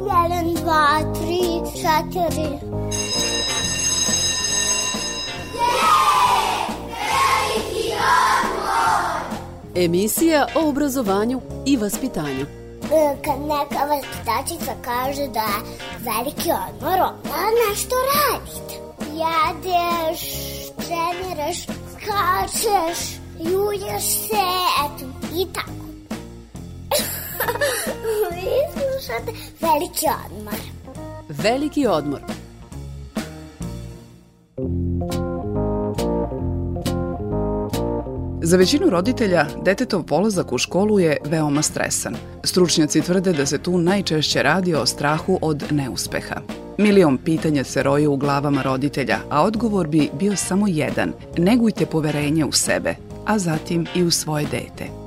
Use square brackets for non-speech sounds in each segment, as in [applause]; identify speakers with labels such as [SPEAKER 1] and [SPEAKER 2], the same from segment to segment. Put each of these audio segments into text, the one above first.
[SPEAKER 1] Jedan, dva, tri, četiri.
[SPEAKER 2] Emisija o obrazovanju i vaspitanju.
[SPEAKER 1] E, Kad neka vaspitačica kaže da je veliki odmor, onda nešto radite. Jedeš, treniraš, skačeš, julješ se, eto, i tako. Vi [laughs] slušate veliki odmor.
[SPEAKER 2] Veliki odmor.
[SPEAKER 3] Za većinu roditelja, detetov polazak u školu je veoma stresan. Stručnjaci tvrde da se tu najčešće radi o strahu od neuspeha. Milion pitanja se roje u glavama roditelja, a odgovor bi bio samo jedan. Negujte poverenje u sebe, a zatim i u svoje dete.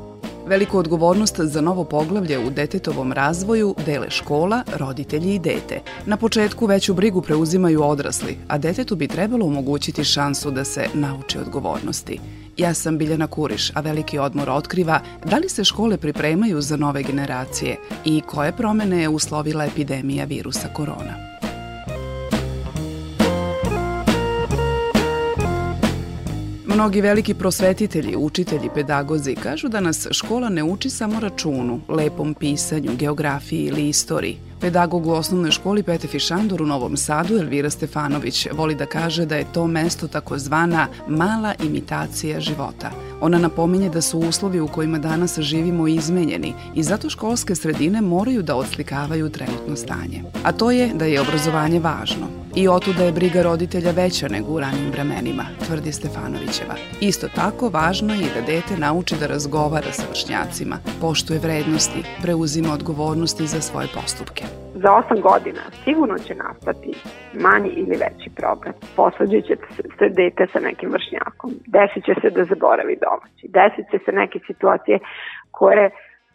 [SPEAKER 3] Veliku odgovornost za novo poglavlje u detetovom razvoju dele škola, roditelji i dete. Na početku veću brigu preuzimaju odrasli, a detetu bi trebalo omogućiti šansu da se nauči odgovornosti. Ja sam Biljana Kuriš, a Veliki odmor otkriva da li se škole pripremaju za nove generacije i koje promene je uslovila epidemija virusa korona. Mnogi veliki prosvetitelji, učitelji, pedagozi kažu da nas škola ne uči samo računu, lepom pisanju, geografiji ili istoriji. Pedagog u osnovnoj školi Pete Fišandur u Novom Sadu, Elvira Stefanović, voli da kaže da je to mesto takozvana mala imitacija života. Ona napominje da su uslovi u kojima danas živimo izmenjeni i zato školske sredine moraju da odslikavaju trenutno stanje. A to je da je obrazovanje važno. I otuda je briga roditelja veća nego u ranim vremenima, tvrdi Stefanovićeva. Isto tako, važno je i da dete nauči da razgovara sa vršnjacima, poštuje vrednosti, preuzima odgovornosti za svoje postupke.
[SPEAKER 4] Za osam godina sigurno će nastati manji ili veći problem. Posvađat će se dete sa nekim vršnjakom. Desit će se da zaboravi domaći. Desit će se neke situacije koje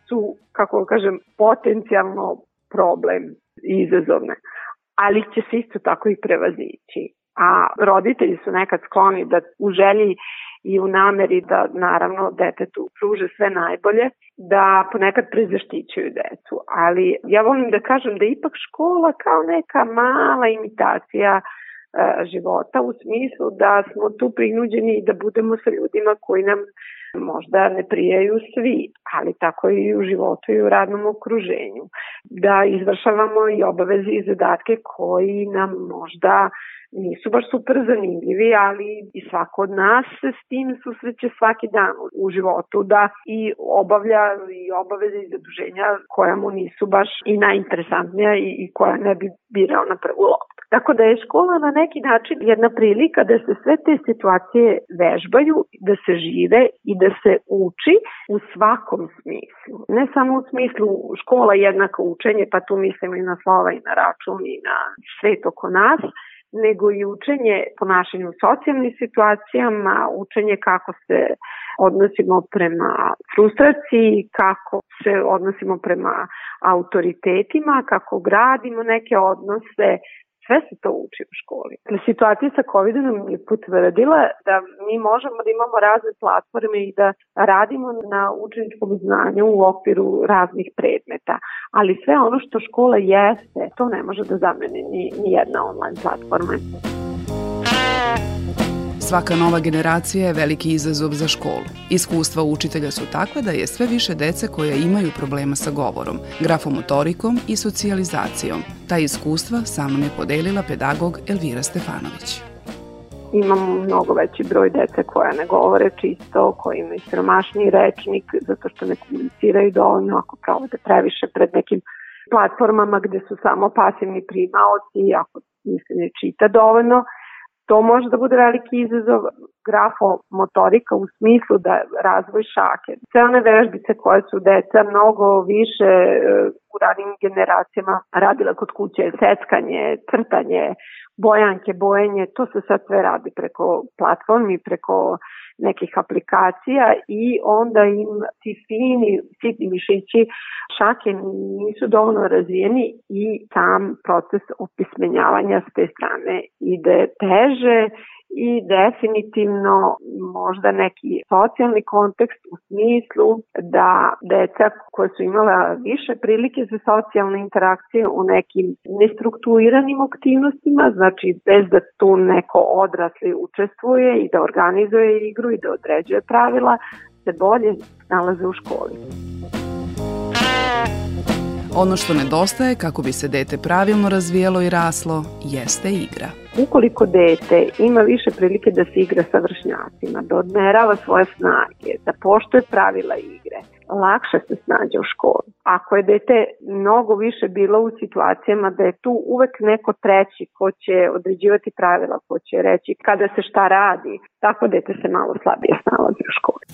[SPEAKER 4] su, kako kažem, potencijalno problem i izazovne ali će se isto tako i prevazići. A roditelji su nekad skloni da u želji i u nameri da naravno detetu pruže sve najbolje, da ponekad prezaštićuju decu. Ali ja volim da kažem da ipak škola kao neka mala imitacija e, života u smislu da smo tu prinuđeni da budemo sa ljudima koji nam možda ne prijaju svi, ali tako i u životu i u radnom okruženju. Da izvršavamo i obaveze i zadatke koji nam možda nisu baš super zanimljivi, ali i svako od nas se s tim susreće svaki dan u životu da i obavlja i obaveze i zaduženja koja mu nisu baš i najinteresantnija i, i koja ne bi birao na prvu loptu. Tako da je škola na neki način jedna prilika da se sve te situacije vežbaju, da se žive i da se uči u svakom smislu. Ne samo u smislu škola jednako učenje, pa tu mislim i na slova i na račun i na svet oko nas, nego i učenje ponašanju u socijalnim situacijama, učenje kako se odnosimo prema frustraciji, kako se odnosimo prema autoritetima, kako gradimo neke odnose, Sve se to uči u školi. Situacija sa covid nam je potvrdila da mi možemo da imamo razne platforme i da radimo na učeničkom znanju u okviru raznih predmeta, ali sve ono što škola jeste, to ne može da zameni ni, ni jedna online platforma.
[SPEAKER 3] Svaka nova generacija je veliki izazov za školu. Iskustva učitelja su takva da je sve više dece koja imaju problema sa govorom, grafomotorikom i socijalizacijom. Ta iskustva sa mnom je podelila pedagog Elvira Stefanović
[SPEAKER 4] imamo mnogo veći broj dece koja ne govore čisto, koji imaju siromašniji rečnik zato što ne komuniciraju dovoljno ako provode previše pred nekim platformama gde su samo pasivni primaoci, ako se ne čita dovoljno to može da bude veliki izazov grafomotorika u smislu da razvoj šake. Sve one vežbice koje su deca mnogo više e, u ranim generacijama radila kod kuće, seckanje, crtanje, bojanke, bojenje, to se sad sve radi preko platformi, preko nekih aplikacija i onda im ti fini, sitni mišići šake nisu dovoljno razvijeni i sam proces opismenjavanja s te strane ide teže i definitivno možda neki socijalni kontekst u smislu da deca koja su imala više prilike za socijalne interakcije u nekim nestrukturiranim aktivnostima, znači bez da tu neko odrasli učestvuje i da organizuje igru i da određuje pravila, se bolje nalaze u školi.
[SPEAKER 3] Ono što nedostaje kako bi se dete pravilno razvijelo i raslo jeste igra.
[SPEAKER 4] Ukoliko dete ima više prilike da se igra sa vršnjacima, da odmerava svoje snage, da poštuje pravila igre, lakše se snađe u školi. Ako je dete mnogo više bilo u situacijama da je tu uvek neko treći ko će određivati pravila, ko će reći kada se šta radi, tako dete se malo slabije snalazi u školi.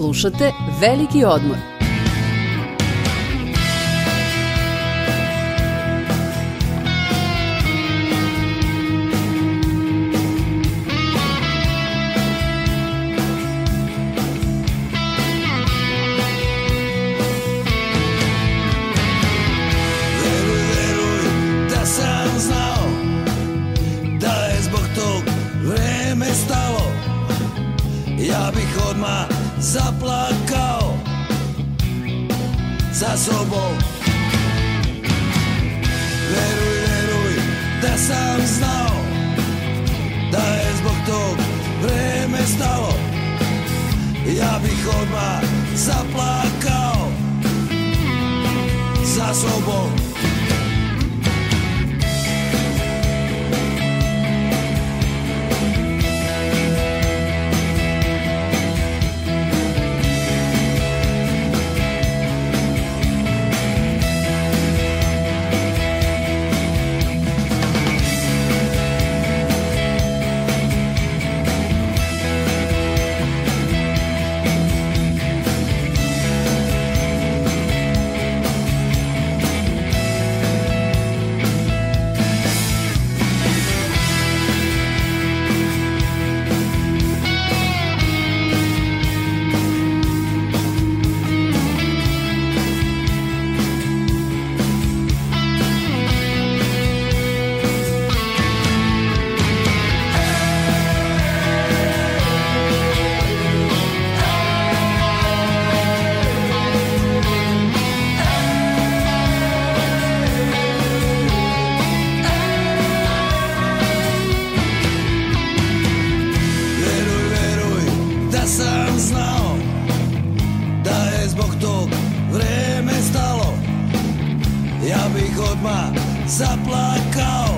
[SPEAKER 2] Slušate Veliki odmor.
[SPEAKER 5] Zaplakao za sobom. Veruj, veruj da sam znao da je zbog tog vreme stalo. Ja bih odmah zaplakao za sobom odmah zaplakao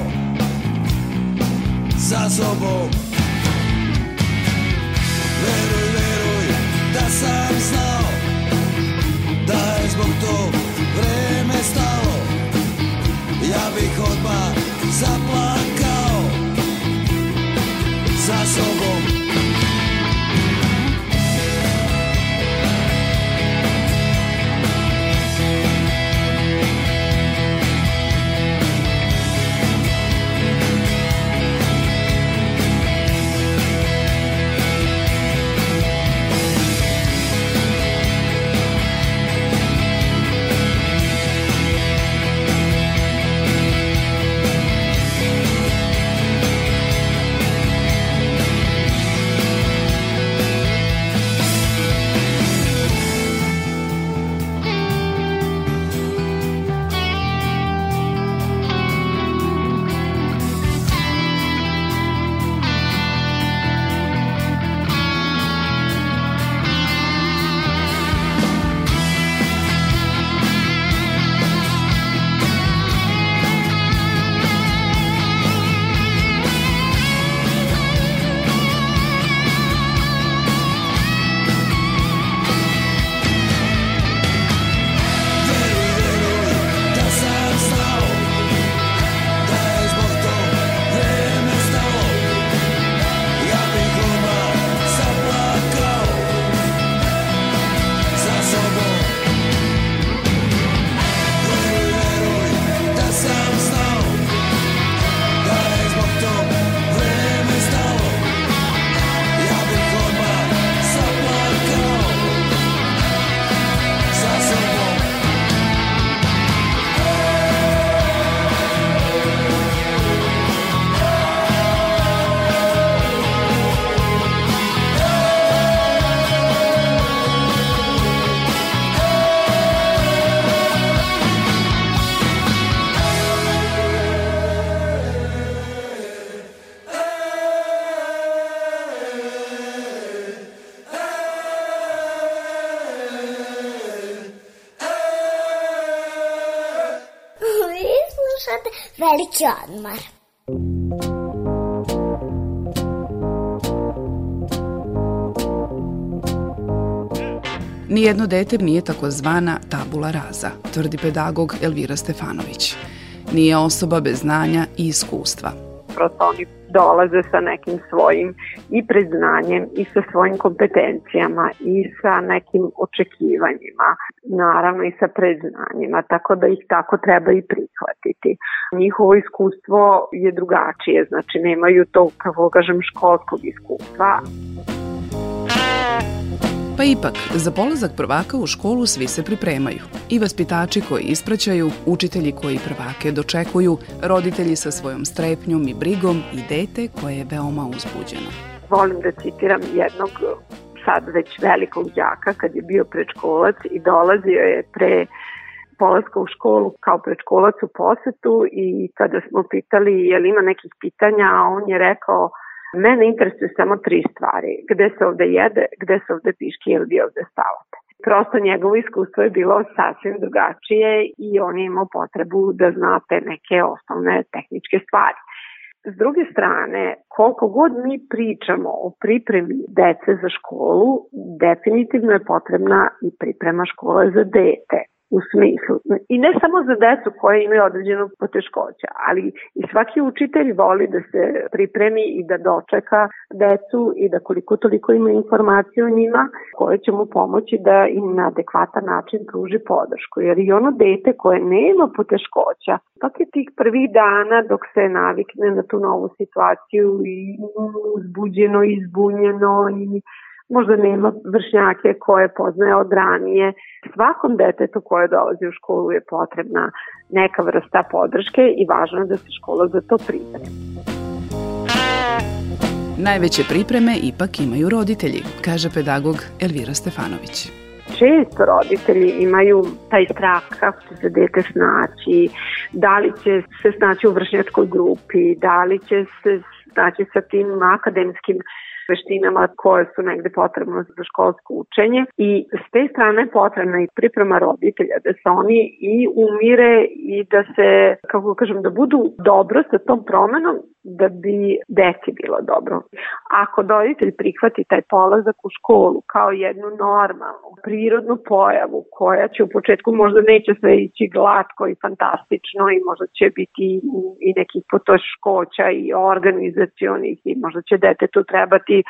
[SPEAKER 5] Za sobom. Veruj, veruj da sam znao Da je zbog tog vreme stalo. Ja bih odmah zaplakao za sobom
[SPEAKER 1] Veliki odmor.
[SPEAKER 3] Nijedno dete nije takozvana tabula raza, tvrdi pedagog Elvira Stefanović. Nije osoba bez znanja i iskustva.
[SPEAKER 4] Prosto oni dolaze sa nekim svojim i priznanjem i sa svojim kompetencijama i sa nekim očekivanjima, naravno i sa priznanjima, tako da ih tako treba i prihvatiti. Njihovo iskustvo je drugačije, znači nemaju to, kako kažem, školskog iskustva.
[SPEAKER 3] Pa ipak, za polazak prvaka u školu svi se pripremaju. I vaspitači koji ispraćaju, učitelji koji prvake dočekuju, roditelji sa svojom strepnjom i brigom i dete koje je veoma uzbuđeno.
[SPEAKER 4] Volim da citiram jednog sad već velikog đaka kad je bio predškolac i dolazio je pre polaska u školu kao predškolac u posetu i kada smo pitali je li ima nekih pitanja, on je rekao Mene interesuje samo tri stvari. Gde se ovde jede, gde se ovde piški ili vi ovde stavate. Prosto njegovo iskustvo je bilo sasvim drugačije i on je imao potrebu da znate neke osnovne tehničke stvari. S druge strane, koliko god mi pričamo o pripremi dece za školu, definitivno je potrebna i priprema škole za dete u smislu. I ne samo za decu koje imaju određenog poteškoća, ali i svaki učitelj voli da se pripremi i da dočeka decu i da koliko toliko ima informacije o njima koje će mu pomoći da im na adekvatan način pruži podršku. Jer i ono dete koje nema poteškoća, pak je tih prvih dana dok se navikne na tu novu situaciju i uzbuđeno, izbunjeno i možda nema vršnjake koje poznaje od ranije. Svakom detetu koje dolazi u školu je potrebna neka vrsta podrške i važno je da se škola za to pripremi.
[SPEAKER 3] Najveće pripreme ipak imaju roditelji, kaže pedagog Elvira Stefanović
[SPEAKER 4] često roditelji imaju taj strah kako će se dete snaći, da li će se snaći u vršnjačkoj grupi, da li će se snaći sa tim akademskim veštinama koje su negde potrebne za školsko učenje i s te strane potrebna i priprema roditelja da se oni i umire i da se, kako kažem, da budu dobro sa tom promenom da bi deci bilo dobro. Ako roditelj prihvati taj polazak u školu kao jednu normalnu, prirodnu pojavu koja će u početku možda neće sve ići glatko i fantastično i možda će biti i nekih potoškoća i organizacionih i možda će detetu trebati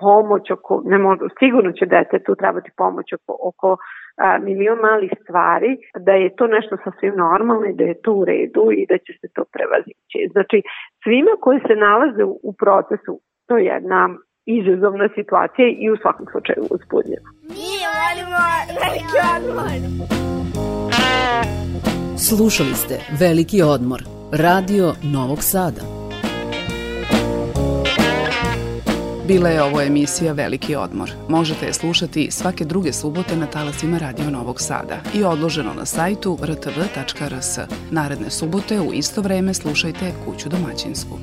[SPEAKER 4] pomoć oko, ne možda, sigurno će detetu trebati pomoć oko, oko a, milion malih stvari, da je to nešto sasvim normalno i da je to u redu i da će se to prevazići. Znači, svima koji se nalaze u, u procesu, to je jedna izazovna situacija i u svakom slučaju uzbudljena.
[SPEAKER 1] Mi volimo veliki odmor.
[SPEAKER 2] Slušali ste Veliki odmor, radio Novog Sada.
[SPEAKER 3] Bila je ovo emisija Veliki odmor. Možete je slušati svake druge subote na talasima Radio Novog Sada i odloženo na sajtu rtv.rs. Naredne subote u isto vreme slušajte Kuću domaćinsku.